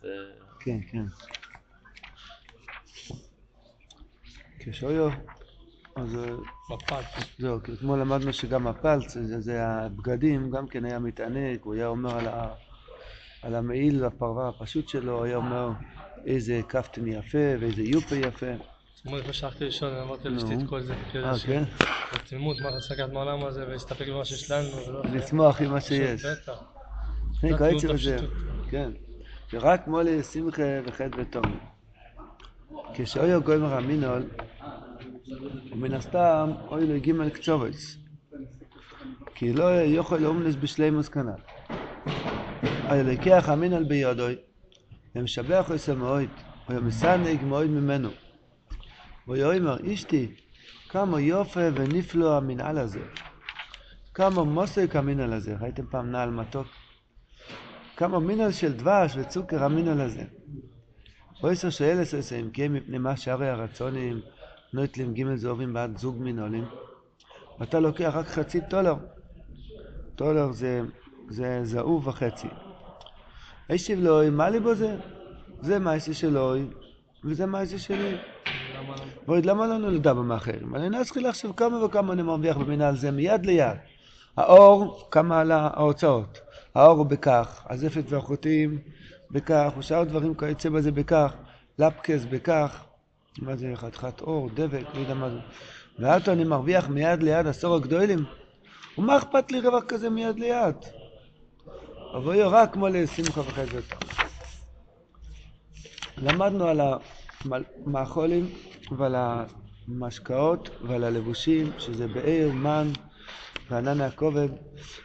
זה... כן, כן. כשאויו, אז אה, מפת. זהו, כי אתמול למדנו שגם הפלץ, זה, זה הבגדים, גם כן היה מתענג, הוא היה אומר על, ה, על המעיל הפרווה הפשוט שלו, היה אומר איזה קפטן יפה ואיזה יופה יפה. אתמול לפני שהלכתי לישון, אמרתי. לאשתי את כל זה. כאילו אה, ש- כן? בתמימות, מה צריך לקחת מהעולם הזה ולהסתפק במה שיש לנו. ולא- לשמוח עם מה שיש. בטח. אני קראתי בזה, בפשיטות. כן. שרק מולי שמחה וחטא ותום. כשאויו גוימר המינול, ומן הסתם אוי לו גימל קצובץ. כי לא יוכל לאומנס בשלימוס כנ"ל. הלקח המינול ביודוי, ומשבח עושה מאוד, ומסנג מאוד ממנו. ויאמר אשתי, כמה יופי ונפלא המנהל הזה. כמה מוסק המינהל הזה. ראיתם פעם נעל מתוק? כמה מינהל של דבש וצוקר המינהל הזה. אויסר שאלס עושה אם כן מפני מה שערי הרצונים נוטלים ג' זהובים בעד זוג מינהלים. ואתה לוקח רק חצי טולר. טולר זה, זה זהוב וחצי. הישיב לו, מה לי בו זה? זה מעשה שלו וזה מעשה שלי. לא? ועוד למה לנו לדע במאחרים? אני נתחיל עכשיו כמה וכמה אני מרוויח במנהל זה מיד ליד. האור, כמה עלה ההוצאות. האור הוא בכך, הזפת והחוטים בכך, ושאר דברים כיוצא בזה בכך, לפקס בכך, מה זה חתיכת אור, דבק, לא יודע מה זה. ועתו אני מרוויח מיד ליד עשור הגדולים. ומה אכפת לי רווח כזה מיד ליד? יהיה רק כמו לשמחה וחסד. למדנו על המאכולים ועל המשקאות ועל הלבושים, שזה באר, מן וענן הכובד,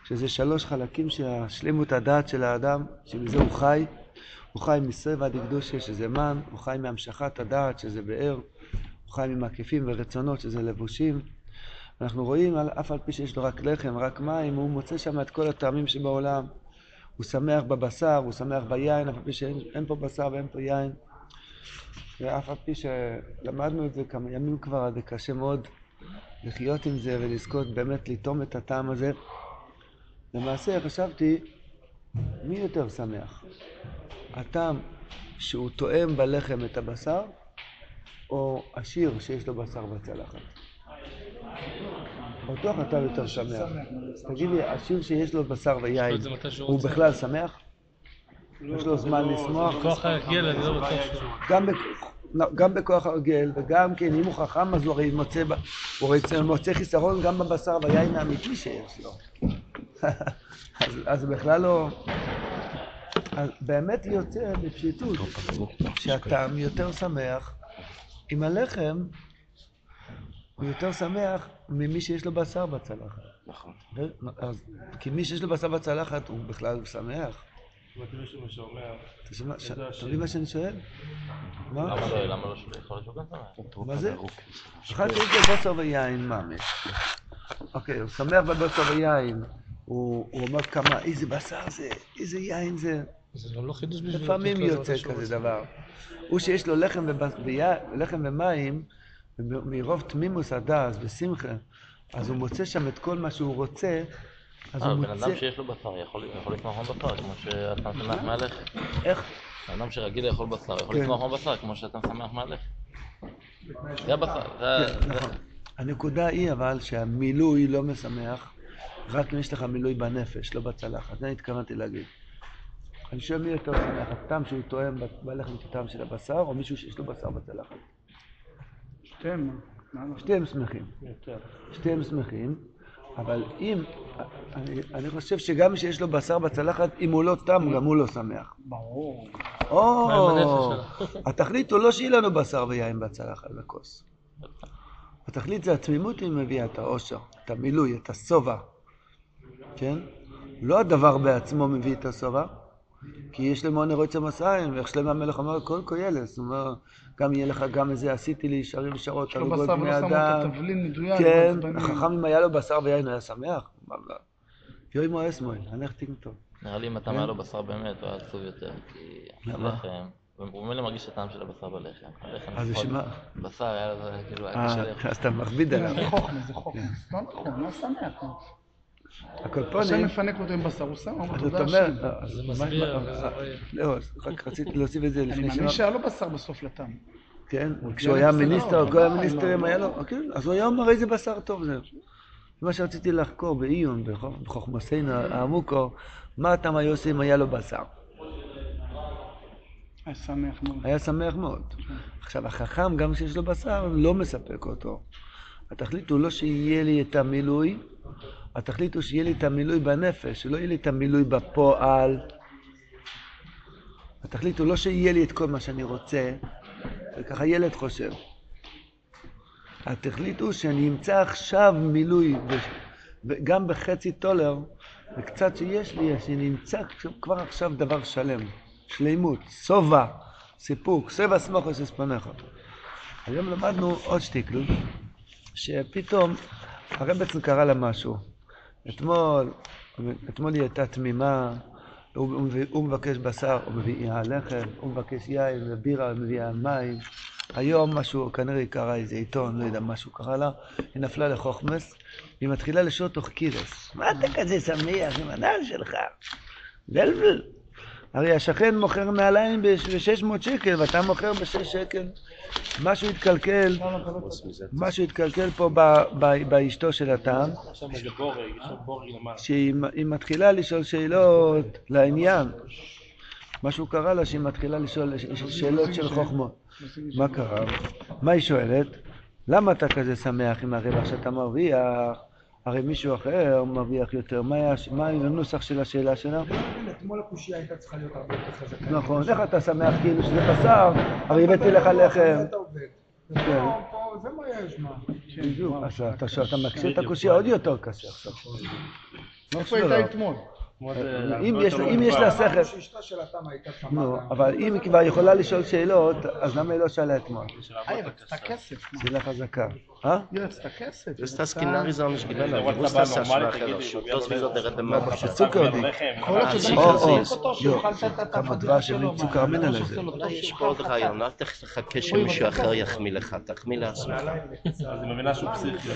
שזה שלוש חלקים שישלימו את הדעת של האדם, שמזה הוא חי. הוא חי מסבע דקדושה, שזה מן, הוא חי מהמשכת הדעת, שזה באר, הוא חי ממקיפים ורצונות, שזה לבושים. אנחנו רואים, על- אף על פי שיש לו רק לחם, רק מים, הוא מוצא שם את כל הטעמים שבעולם. הוא שמח בבשר, הוא שמח ביין, אף על פי שאין אין פה בשר ואין פה יין. ואף על פי שלמדנו את זה כמה ימים כבר, זה קשה מאוד לחיות עם זה ולזכות באמת לטעום את הטעם הזה. למעשה חשבתי, מי יותר שמח? הטעם שהוא תואם בלחם את הבשר, או עשיר שיש לו בשר בצלחת? בטוח אתה יותר שמח. תגיד לי, עשיר שיש לו בשר ויין, הוא. בכלל שמח? יש לו זמן לשמוח? כוח ההרגל, אני לא בטוח שהוא... גם. לא, גם בכוח הרגל, וגם כן, אם הוא חכם, אז הוא הרי מוצא. הוא הרי מוצא חיסרון גם בבשר והיין האמיתי שיש לו. אז, אז בכלל לא... אז באמת יוצא בפשיטות שהטעם יותר שמח עם הלחם, הוא יותר שמח ממי שיש לו בשר בצלחת. נכון. אז, כי מי שיש לו בשר בצלחת הוא בכלל שמח. אתה שומע- אתה. מבין מה שאני שואל? מה? למה לא? למה לא? גם שמח. מה זה? אחד יש לו בוסר ויין ממש. אוקיי, הוא שמח בבוסר ויין. הוא אומר כמה, איזה בשר זה, איזה יין זה. זה לא חידוש בשבילו. לפעמים יוצא כזה. דבר. הוא שיש לו לחם ומים, מרוב תמימוס הדס ושמחה, אז הוא מוצא שם את כל מה שהוא רוצה, אז אה, הוא בן מוצא... אדם שיש לו בשר יכול יכול לשמוח מבשר, כמו שאתה שמח מהלחם. איך? אדם שרגיל לאכול בשר יכול כן. לשמוח מבשר, כמו שאתה שמח מהלחם. זה הבשר. זה- כן, נכון. הנקודה היא אבל שהמילוי לא משמח, רק אם יש לך מילוי בנפש, לא בצלחת. זה אני התכוונתי להגיד. אני שואל מי יותר שמח, הטעם שהוא טועם בלחם את הטעם של הבשר, או מישהו שיש לו בשר בצלחת? שתיהם? שתיהם שמחים. שתיהם שמחים, אבל אם, אני, אני חושב שגם מי שיש לו בשר בצלחת, אם הוא לא תם, גם הוא לא שמח. ברור. או, התכלית הוא לא שיהיה לנו בשר ויין בצלחת בכוס. התכלית זה התמימות היא מביאה את העושר, את המילוי, את השובע, כן? לא הדבר בעצמו מביא את השובע, כי יש למעון רוצה מסעים, ואיך שלמה המלך אמר, כל קוילס, הוא אומר, גם יהיה לך גם איזה עשיתי לי ישרים ישרות, יש לו בשר בני ולא שמו את אדם. התבלין מדויק. כן. החכם אם היה לו בשר ויין הוא היה שמח. מה, לא. יוי מו אסמואל, הנך טינקטו. נראה לי אם אתה היה לו בשר באמת, הוא היה עצוב יותר. כי למה? הלחם, הוא ממילא מרגיש את הטעם של הבשר בלחם. אז בשביל מה? בשר היה לו, כאילו, היה קשה. אה, אז אתה מכביד עליו. זה חוכמה, זה חוכמה. לא נכון, לא שמח. השם הקולפונים, מפנק אותו עם בשר, הוא שם, הוא אומר לא תודה אומר, השם. זה מסביר, וזה לא- רק רציתי להוסיף את זה אני לפני מאמין שאמרת. שהיה לו בשר בסוף לטעם. כן, כשהוא היה בסדר, מיניסטר, כל לא, המיניסטרים לא, היה. לו, כן, אז הוא היה אומר איזה בשר טוב זה. זה מה שרציתי לחקור בעיון, בחוכ- בחוכמתנו העמוקו, מה הטעם היה עושה אם היה לו בשר. היה שמח מאוד. היה שמח מאוד. עכשיו, החכם, גם כשיש לו בשר, לא מספק אותו. התכלית הוא לא שיהיה לי את המילוי, התכלית הוא שיהיה לי את המילוי בנפש, שלא יהיה לי את המילוי בפועל. התכלית הוא לא שיהיה לי את כל מה שאני רוצה, וככה ילד חושב. התכלית הוא שאני אמצא עכשיו מילוי, וגם בחצי טולר, וקצת שיש לי, שאני אמצא כבר עכשיו דבר שלם, שלימות, שובע, סיפוק, סבע סמוכו אספונכו. היום למדנו עוד שטיקלוס, שפתאום הרב בעצם קרה לה משהו. אתמול, אתמול היא הייתה תמימה, הוא, הוא, הוא מבקש בשר, הוא מביא לחם, הוא מבקש יין ובירה, הוא מביא מים. היום משהו, כנראה היא קראה איזה עיתון, לא יודע, משהו קרה לה, היא נפלה לחוכמס, היא מתחילה לשאול אותו קירס. מה אתה כזה שמח עם הנעל שלך? זלבל. הרי השכן מוכר נעליים ב-600 שקל ואתה מוכר ב-6 שקל. משהו התקלקל, משהו התקלקל פה באשתו של הטעם. שהיא היא מתחילה לשאול שאלות לעניין. משהו קרה לה שהיא מתחילה לשאול שאלות של חוכמות. מה קרה? מה היא שואלת? למה אתה כזה שמח עם הרווח שאתה מרוויח? הרי מישהו אחר מרוויח יותר. מה הנוסח של השאלה שלה? אתמול הקושייה הייתה צריכה להיות הרבה יותר חזקה. נכון, איך אתה שמח כאילו שזה בשר? הרי הבאתי לך לחם. כן. זה מה יש, מה. בדיוק. אז אתה מקשה את הקושי עוד יותר קשה עכשיו. לא איפה. הייתה אתמול? אם יש-. לה שכל... אבל אם היא כבר יכולה לשאול שאלות, אז למה היא לא שאלה אתמול? אה, היא? שאלה חזקה. אה? היא רצתה כסף. Du היא ist das רצתה- Skinnarisam nicht זה gewinnt. Du וואטסאפ wusstest das לו der מה, Demmer. בסוכר די. אה, אה, לא. כמה דבש. עם צוקר מה? מן זה על שעושה זה. לו טוב אולי יש פה עוד. רעיון, אל תחכה שמישהו אחר יחמיא לך, תחמיא לעצמך. אז היא מבינה שהוא פסיכי.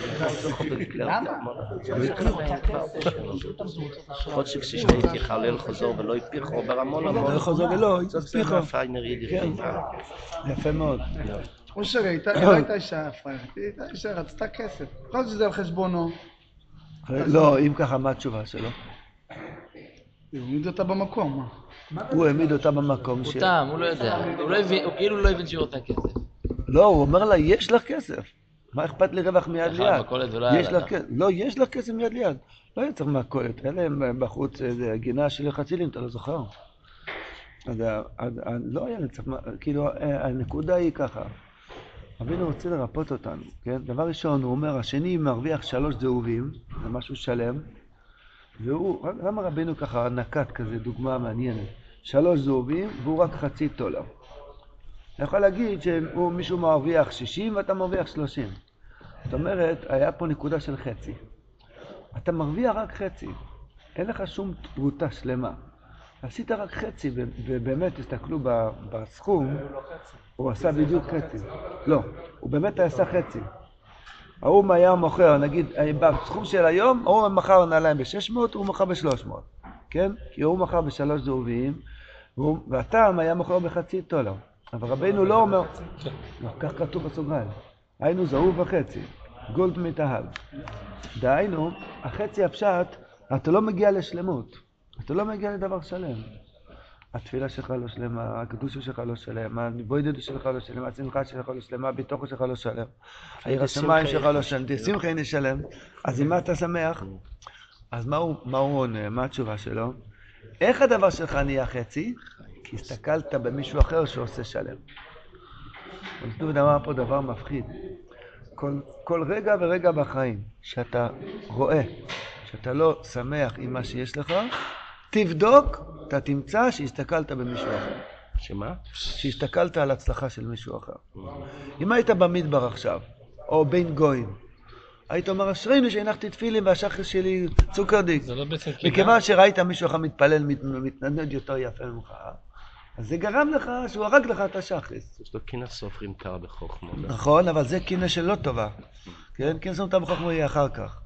יכול שכשאשתי תחלל חוזר ולא הפיחו ברמון המון. לא חוזר ולא, ידידי. כן. יפה מאוד. אושר היא הייתה- היא לא הייתה אישה פראיירת, היא הייתה אישה, רצתה כסף. יכול להיות שזה על חשבונו. לא, אם ככה, מה התשובה שלו? הוא העמיד אותה במקום, מה? הוא העמיד אותה במקום ש... הוא טעם, הוא לא יודע. הוא לא הוא כאילו לא הבין שהיא רוצה כסף. לא, הוא אומר לה, יש לך כסף. מה אכפת לי רווח מיד ליד? יש לה כסף. לא, יש לך כסף מיד ליד. לא היה צריך מכולת. היה להם בחוץ איזה גינה של חצילים, אתה לא זוכר? אז לא היה צריך, כאילו, ה- הנקודה היא ככה. אבינו רוצה לרפות אותנו, כן? דבר ראשון, הוא אומר, השני מרוויח שלוש זהובים, זה משהו שלם, והוא, למה רבנו ככה נקט כזה דוגמה מעניינת? שלוש זהובים והוא רק חצי דולר. אתה יכול להגיד שמישהו מרוויח 60 ואתה מרוויח 30. זאת אומרת, היה פה נקודה של חצי. אתה מרוויח רק חצי, אין לך שום פרוטה שלמה. עשית רק חצי, ובאמת, תסתכלו בסכום, הוא עשה בדיוק חצי. לא, הוא באמת עשה חצי. ההוא היה מוכר, נגיד, בסכום של היום, ההוא מכר נעליים ב-600, הוא מכר ב-300, כן? כי הוא מכר בשלוש זהובים, והטעם היה מוכר בחצי דולר. אבל רבנו לא אומר, לא, כך כתוב בסוגריים, היינו זהוב וחצי, גולד מתהל. דהיינו, החצי הפשט, אתה לא מגיע לשלמות, אתה לא מגיע לדבר שלם. התפילה שלך לא שלמה, הקדושה שלך לא שלם, הבוידד שלך לא שלם, השמחה שלך לא שלמה, הביטוח שלך לא שלם, העיר השמיים שלך לא שלם, שמחה איני שלם, אז עם מה אתה שמח? אז מה הוא עונה? מה התשובה שלו? איך הדבר שלך נהיה חצי? כי הסתכלת במישהו אחר שעושה שלם. דוד אמר פה דבר מפחיד. כל, כל רגע ורגע בחיים שאתה רואה שאתה לא שמח עם מה שיש לך, תבדוק, אתה תמצא שהסתכלת במישהו אחר. שמה? שהסתכלת על הצלחה של מישהו אחר. אם היית במדבר עכשיו, או בין גויים, היית אומר, אשרינו שהנחתי תפילין והשחר שלי צוקרדיק. זה לא בעצם קינה? מכיוון שראית מישהו אחר מתפלל, מת- מתנדנד יותר יפה ממך, אז זה גרם לך שהוא הרג לך את השחריס. יש לו קינא סופרים קר בחוכמה. נכון, אבל זה קינא שלא טובה. כן? כן שמת בחוכמה יהיה אחר כך.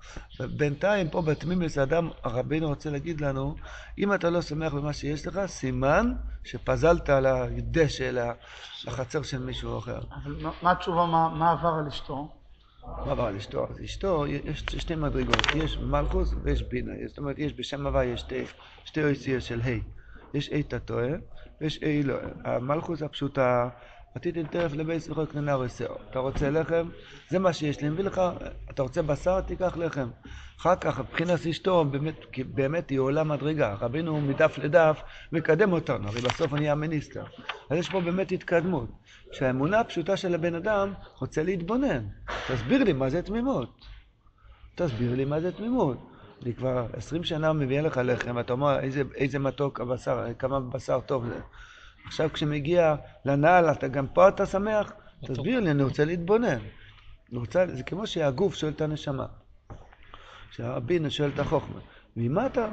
בינתיים, פה בתמימוס האדם, הרבינו רוצה להגיד לנו, אם אתה לא שמח במה שיש לך, סימן שפזלת על הדשא, לחצר של מישהו אחר. אבל מה- מה התשובה, מה- מה עבר על אשתו? מה עבר על אשתו? אז אשתו, יש שתי מדרגות, יש מלכוס ויש בינה. זאת אומרת, יש בשם הוויה יש שתי, שתי אויסיות של ה'. יש אי תתוה ויש אי לא. המלכוס הפשוטה, עתיד טרף לבית שמחו קננה ורסאו. אתה רוצה לחם? זה מה שיש לי, מביא לך, אתה רוצה בשר? תיקח לחם. אחר כך, מבחינת אשתו, באמת, כי באמת היא עולה מדרגה. רבינו מדף לדף מקדם אותנו, הרי בסוף אני המיניסטר. אז יש פה באמת התקדמות. שהאמונה הפשוטה של הבן אדם רוצה להתבונן. תסביר לי מה זה תמימות. תסביר לי מה זה תמימות. אני כבר עשרים שנה מביא לך לחם, ואתה אומר איזה, איזה מתוק הבשר, כמה בשר טוב זה. עכשיו כשמגיע לנעל, אתה גם פה אתה שמח? תסביר לי, אני רוצה להתבונן. אני רוצה, זה כמו שהגוף שואל את הנשמה. שהבינה שואל את החוכמה. ממה אתה,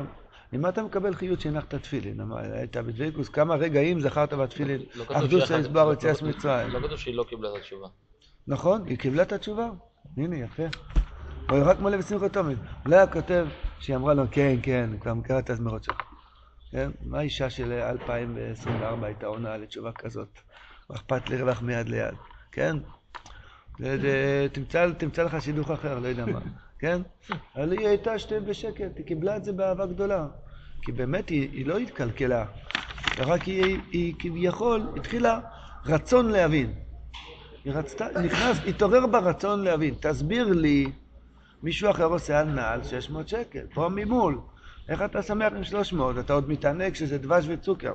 ממה אתה מקבל חיות שהנחת תפילין? היית בדבקוס, כמה רגעים זכרת בתפילין, לא עבדו לא יציאת כתוב- מצרים. לא כתוב שהיא לא קיבלה את התשובה. נכון, היא קיבלה את התשובה. הנה, יפה. הוא רק מלא בשמחת תומד. לא היה כותב שהיא אמרה לו, כן, כן, כבר מכירה את הזמירות שלך. כן? מה אישה של 2024 הייתה עונה לתשובה כזאת? מה אכפת לי רווח מיד ליד, כן? תמצא, לך שידוך אחר, לא יודע מה, כן? אבל היא הייתה שתי בשקט, היא קיבלה את זה באהבה גדולה. כי באמת היא, היא לא התקלקלה, רק היא, היא כביכול התחילה רצון להבין. היא רצתה, נכנס, התעורר ברצון להבין. תסביר לי, מישהו אחר עושה על נעל 600 שקל, פה ממול. איך אתה שמח עם 300? אתה עוד מתענג שזה דבש וצוקר.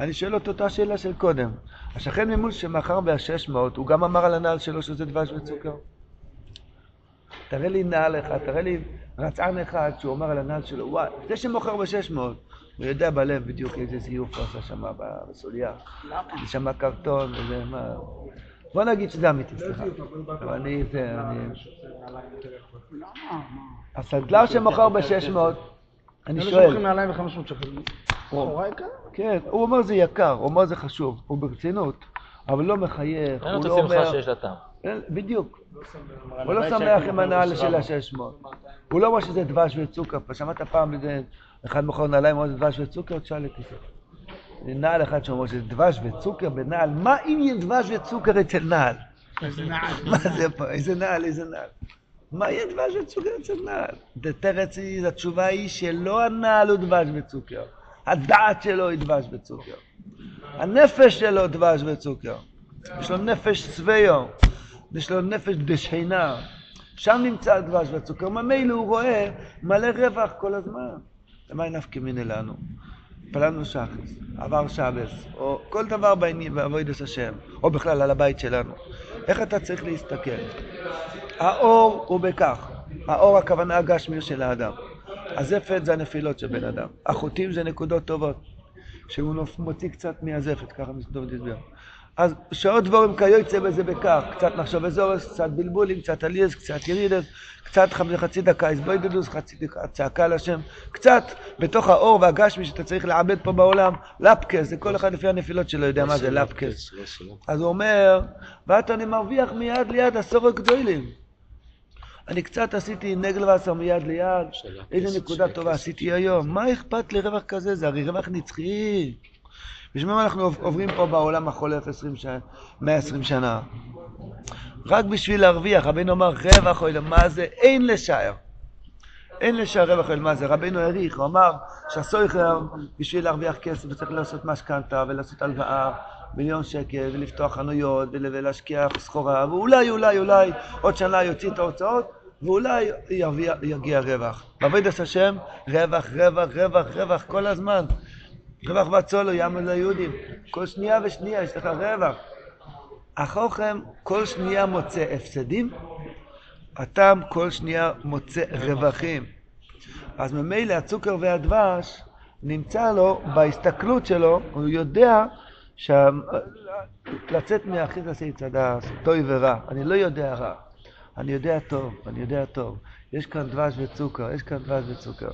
אני שואל אותו אותה שאלה של קודם. השכן ממול שמכר ב-600, הוא גם אמר על הנעל שלו שזה דבש וצוקר? תראה לי נעל אחד, תראה לי רצען אחד שהוא אומר על הנעל שלו, וואי, זה שמוכר ב-600, הוא יודע בלב בדיוק איזה זיוף הוא עשה שם בסוליה. זה שם קרטון, וזה מה... בוא נגיד שזה אמיתי, סליחה. אבל אני, זה, אני... הסנדלר שמוכר ב-600, אני אלה שואל, שמוכרים נעליים ב-500 שקל. כן, הוא אומר זה יקר, הוא אומר זה חשוב, הוא ברצינות, אבל לא מחייך, אין הוא לו לא את השמחה אומר... שיש בדיוק. הוא לא שמח עם הנעל של ה-600. הוא לא אומר שזה דבש וצוקר. פה שמעת פעם איזה אחד מוכר נעליים אומר שזה דבש וצוקר? תשאל את זה. נעל אחד שאומר שזה דבש וצוקר בנעל. מה אם יהיה דבש וצוקר אצל נעל? מה זה פה? איזה נעל, איזה נעל? מה יהיה דבש וצוקר אצל נעל? תרץ התשובה היא שלא הנעל הוא דבש וצוקר. הדעת שלו היא דבש וצוקר. הנפש שלו דבש וצוקר. יש לו נפש שבעו. יש לו נפש דשכינה. שם נמצא הדבש והצוקר. ממילא הוא רואה מלא רווח כל הזמן. למה נפקא מיני לנו? התפללנו שחס, עבר שבס, או כל דבר בעבודת השם, או בכלל על הבית שלנו. איך אתה צריך להסתכל? האור הוא בכך, האור הכוונה הגשמי של האדם. הזפת זה הנפילות של בן אדם, החוטים זה נקודות טובות, שהוא מוציא קצת מהזפת, ככה מסדור הסביר. אז שעות דבורים כיוצא בזה בכך, קצת נחשוב אזורס, קצת בלבולים, קצת עליאס, קצת ירידס, קצת חצי דקה איזבוידדוס, חצי דקה צעקה לשם, קצת בתוך האור והגשמי שאתה צריך לעבד פה בעולם, לפקס, זה כל אחד לפי הנפילות שלו יודע מה זה לפקס. אז הוא אומר, ואתה אני מרוויח מיד ליד עשור גדולים. אני קצת עשיתי נגל ועשר מיד ליד, איזה נקודה טובה עשיתי היום. מה אכפת לי רווח כזה? זה הרי רווח נצחי. בשביל מה אנחנו עוברים פה בעולם החולף 20 שנה, 120 שנה? רק בשביל להרוויח, רבינו אמר רווח אוהל, מה זה? אין לשער. אין לשער רווח אוהל, מה זה? רבינו העריך, הוא אמר שהסויכר בשביל להרוויח כסף הוא צריך לעשות משכנתה ולעשות הלוואה, מיליון שקל, ולפתוח חנויות, ול- ולהשקיע סחורה, ואולי, אולי, אולי עוד שנה יוציא את ההוצאות, ואולי יגיע רווח. בעבודת השם, רווח, רווח, רווח, רווח כל הזמן. רווח בצולו, יעמד ליהודים. כל שנייה ושנייה יש לך רווח. החוכם כל שנייה מוצא הפסדים, הטעם כל שנייה מוצא רווחים. אז ממילא הצוקר והדבש נמצא לו בהסתכלות שלו, הוא יודע. לצאת מאחיז עשי צדס, טוב ורע. אני לא יודע רע, אני יודע טוב, אני יודע טוב. יש כאן דבש וצוקר, יש כאן דבש וצוקר.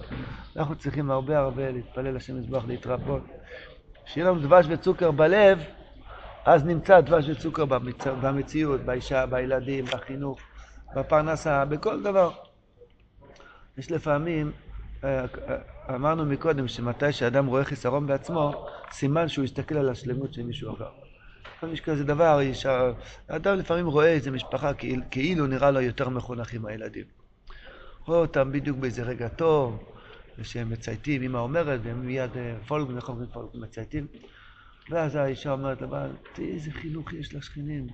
אנחנו צריכים הרבה הרבה להתפלל השם יזבח להתרפות. שיהיה לנו דבש וצוקר בלב, אז נמצא דבש וצוקר במצ... במציאות, באישה, בילדים, בחינוך. בפרנסה, בכל דבר. יש לפעמים, אה, אה, אמרנו מקודם, שמתי שאדם רואה חיסרון בעצמו, סימן שהוא יסתכל על השלמות של מישהו אחר. לפעמים יש כזה דבר, האדם לפעמים רואה איזה משפחה כאילו, כאילו נראה לו יותר מחונכים מהילדים. רואה אותם בדיוק באיזה רגע טוב, ושהם מצייתים, אמא אומרת, והם מיד פולק, איך אומרים פולק, מצייתים. ואז האישה אומרת לבעל, תראי איזה חינוך יש לשכנים,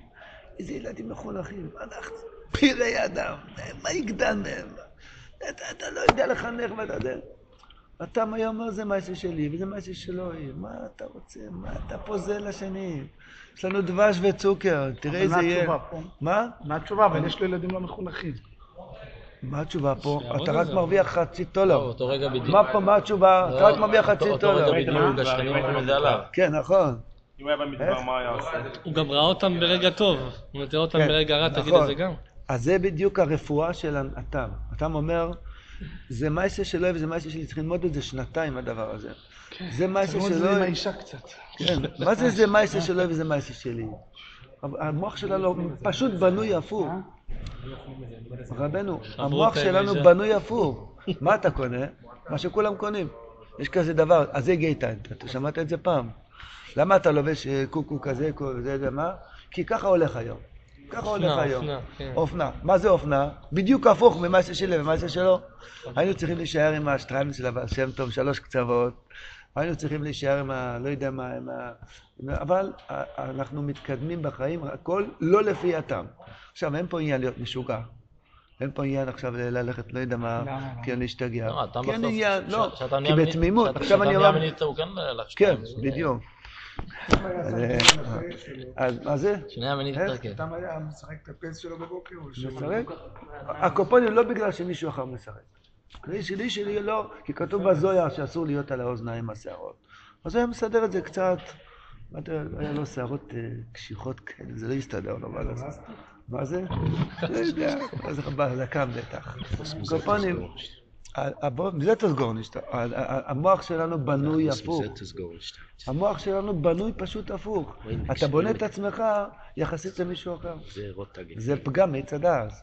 איזה ילדים מחונכים, אנחנו פראי אדם, מה יגדל מהם? אתה, אתה לא יודע לחנך ואתה יודע. אתה היה אומר זה מעשה שלי וזה מעשה שלו, מה אתה רוצה? מה אתה פוזל לשני? יש לנו דבש וצוקר, תראה איזה מה יהיה. התשובה פה? מה? מה התשובה? אבל יש לו ילדים לא מחונכים. מה התשובה פה? שיעבוד אתה על רק זה. מרוויח חצי לא, דולר. באותו רגע בדיוק. מה פה, מה התשובה? אתה רק מרוויח חצי אותו רגע. בדיוק, השכנים אומרים את זה עליו. כן, נכון. אם היה במדבר, מה היה עושה? הוא גם ראה אותם ברגע טוב. הוא תראה אותם כן, ברגע רע, תגיד נכון. את זה גם. אז זה בדיוק הרפואה של התם. התם אומר, זה מעשה שלו וזה מעשה שלי, צריך ללמוד את זה שנתיים הדבר הזה. זה מעשה תראו את זה עם האישה קצת. כן, מה זה זה מעשה שלו וזה מעשה שלי? המוח שלנו פשוט בנוי הפוך. רבנו, המוח שלנו בנוי הפוך. מה אתה קונה? מה שכולם קונים. יש כזה דבר, אז זה גייטיין, אתה שמעת את זה פעם? למה אתה לובש אה, קוקו כזה, זה, זה מה? כי ככה הולך היום. ככה הולך היום. אופנה, כן. אופנה. מה זה אופנה? בדיוק הפוך ממעשה שלי ומעשה שלו. היינו צריכים להישאר עם השטריימל של הבעל שם טוב, שלוש קצוות. היינו צריכים להישאר עם ה... לא יודע מה, עם ה... אבל אנחנו מתקדמים בחיים, הכל לא לפי הטעם. עכשיו, אין פה עניין להיות משוגע. אין פה עניין עכשיו ללכת, לא יודע מה? כן, להשתגע. לא, אתה כן בסוף, עניין, לא, כי בתמימות. עכשיו אני נהיה אומר... מינית, הוא כן כן. בדיוק. אה. אז מה זה? שנייה מינית איך? דרכי. פעם היה משחק את הפס שלו בבוקר. משחק? הקופונים לא בגלל שמישהו אחר משחק. כלי שלי שלי לא, כי כתוב בזויה שאסור להיות על האוזניים השערות. אז היה מסדר את זה קצת, מה היה לו שערות אה, קשיחות כאלה, זה לא הסתדר לו, מה לעשות? מה זה? לא יודע, אז בזקן בטח. קופונים, זה תסגורנישט, המוח שלנו בנוי הפוך. המוח שלנו בנוי פשוט הפוך. אתה בונה את עצמך יחסית למישהו אחר. זה. זה פגם מעץ הדעת.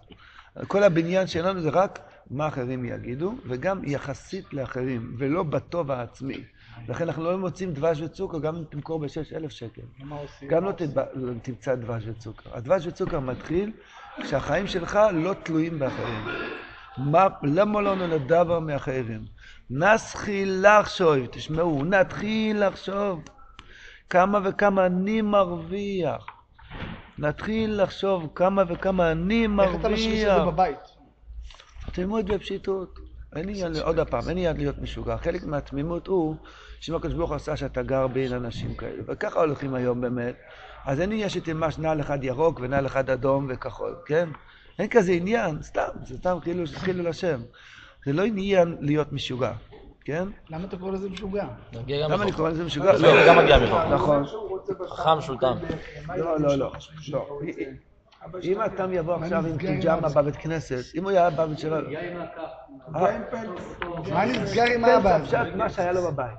כל הבניין שלנו זה רק מה אחרים יגידו, וגם יחסית לאחרים, ולא בטוב העצמי. לכן אנחנו לא מוצאים דבש וצוקר, גם אם תמכור בשש אלף שקל. מה עושים? גם לא לא תמצא דבש וצוקר. הדבש וצוקר מתחיל כשהחיים שלך לא תלויים באחרים. מה, למה לא נולד דבר מאחרים? נסחיל לחשוב, תשמעו, נתחיל לחשוב כמה וכמה אני מרוויח. נתחיל לחשוב כמה וכמה אני איך אתה משריש את זה מרוויח. בבית? תלמוד בפשיטות. אין עניין, עוד פעם, אין עניין להיות משוגע. חלק מהתמימות הוא שאם הקדוש ברוך הוא עשה שאתה גר בין אנשים כאלה, וככה הולכים היום באמת, אז אין עניין שתלמש נעל אחד ירוק ונעל אחד אדום וכחול, כן? אין כזה עניין, סתם, זה סתם כאילו חילול השם. זה לא עניין להיות משוגע, כן? למה אתה קורא לזה משוגע? למה אני. קורא לזה משוגע? זה גם מגיע מחוק. נכון. חכם שולטן. לא, לא, לא. לא. אם התם יבוא עכשיו עם פיג'מה בבית כנסת, אם הוא היה בא בשביל... מה נסגר עם האבא? פשט מה שהיה לו בבית.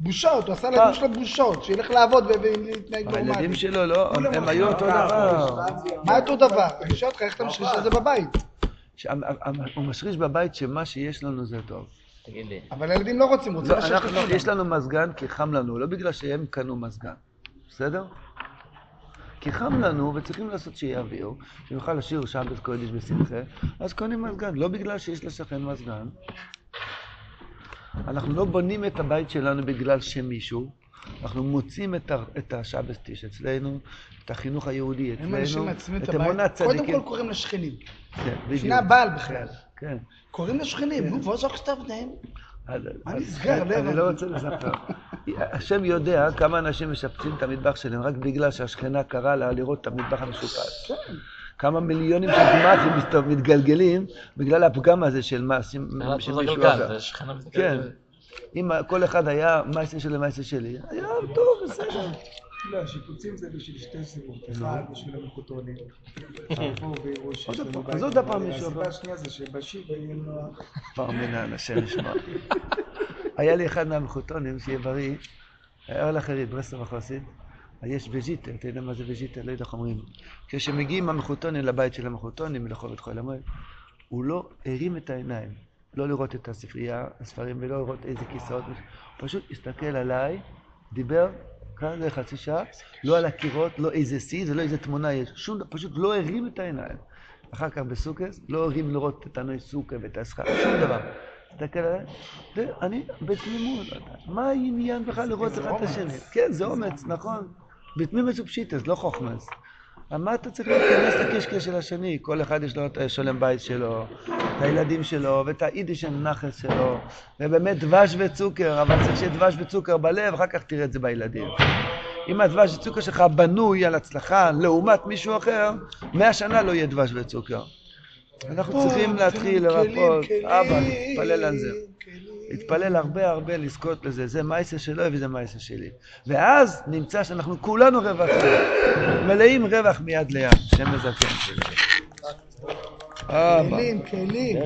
בושות, הוא עשה לילדים שלו בושות, שילך לעבוד ולהתנהג הילדים נורמלי. שלו לא, הם היו אותו דבר. מה אותו דבר? אני שואל אותך, איך אתה משריש את זה בבית? הוא משריש בבית שמה שיש לנו זה טוב. תגיד לי. אבל הילדים לא רוצים, רוצים לא, לשבת. יש לנו מזגן כי חם לנו, לא בגלל שהם קנו מזגן, בסדר? כי חם לנו וצריכים לעשות שיהיה אוויר, שנוכל לשיר שבת קודש בשמחה, אז קונים מזגן, לא בגלל שיש לשכן מזגן. אנחנו לא בונים את הבית שלנו בגלל שמישהו, אנחנו מוצאים את, ה- את השבסטיש אצלנו, את החינוך היהודי אצלנו, את אמון הבית, קודם הצדיקים. כל קוראים לשכנים. כן, לפני בדיוק. הבעל בכלל. כן. קוראים לשכנים, נו, ועוד שאנחנו שתבניהם. מה נסגר? לא אני. לא רוצה לספר. השם יודע כמה אנשים משפצים את המטבח שלהם רק בגלל שהשכנה קראה לה לראות את המטבח המשופץ. כמה מיליונים של גמ"חים מתגלגלים בגלל הפגם הזה של מעשים של מישהו אחר. כן. אם כל אחד היה מעשה שלי מעשה שלי, היה טוב, בסדר. לא, השיפוצים זה בשביל שתי סיבות. אחד, בשביל המקוטונים. בית. אז עוד פעם מישהו הסיבה. השנייה זה שבשיבה יהיה נוח. פרמנן, השם ישמע. היה לי אחד מהמחותונים, שיהיה בריא, היה לאחרים, ברסלב החוסית, יש וז'יטה, אתה יודע מה זה וז'יטה? לא יודע איך אומרים. כשמגיעים המחותונים לבית של המחותונים, את חול המועד, הוא לא הרים את העיניים, לא לראות את הספרייה, הספרים, ולא לראות איזה כיסאות, פשוט הסתכל עליי, דיבר, כאן זה חצי שעה, לא על הקירות, לא איזה שיא, זה לא איזה תמונה יש, שום, פשוט לא הרים את העיניים. אחר כך בסוכס, לא הרים לראות את הנוי סוכה ואת הסכר, שום דבר. הסתכל עליי, ואני בתמימות, מה העניין בכלל לראות אחד את השני? כן, זה אומץ, נכון. בתמימות ופשיטס, לא חוכמס. מה אתה צריך להיכנס לקשקש של השני? כל אחד יש לו את השולם בית שלו, את הילדים שלו, ואת היידיש הנחס שלו, ובאמת דבש וצוקר, אבל צריך שיהיה דבש וצוקר בלב, אחר כך תראה את זה בילדים. אם הדבש וצוקר שלך בנוי על הצלחה לעומת מישהו אחר, מאה שנה לא יהיה דבש וצוקר. אנחנו צריכים להתחיל לרפות, אבא, להתפלל על זה. להתפלל הרבה הרבה לזכות לזה, זה מייסה שלו וזה מייסה שלי. ואז נמצא שאנחנו כולנו רווחים, מלאים רווח מיד ליד, שם מזכן. כלים, כלים.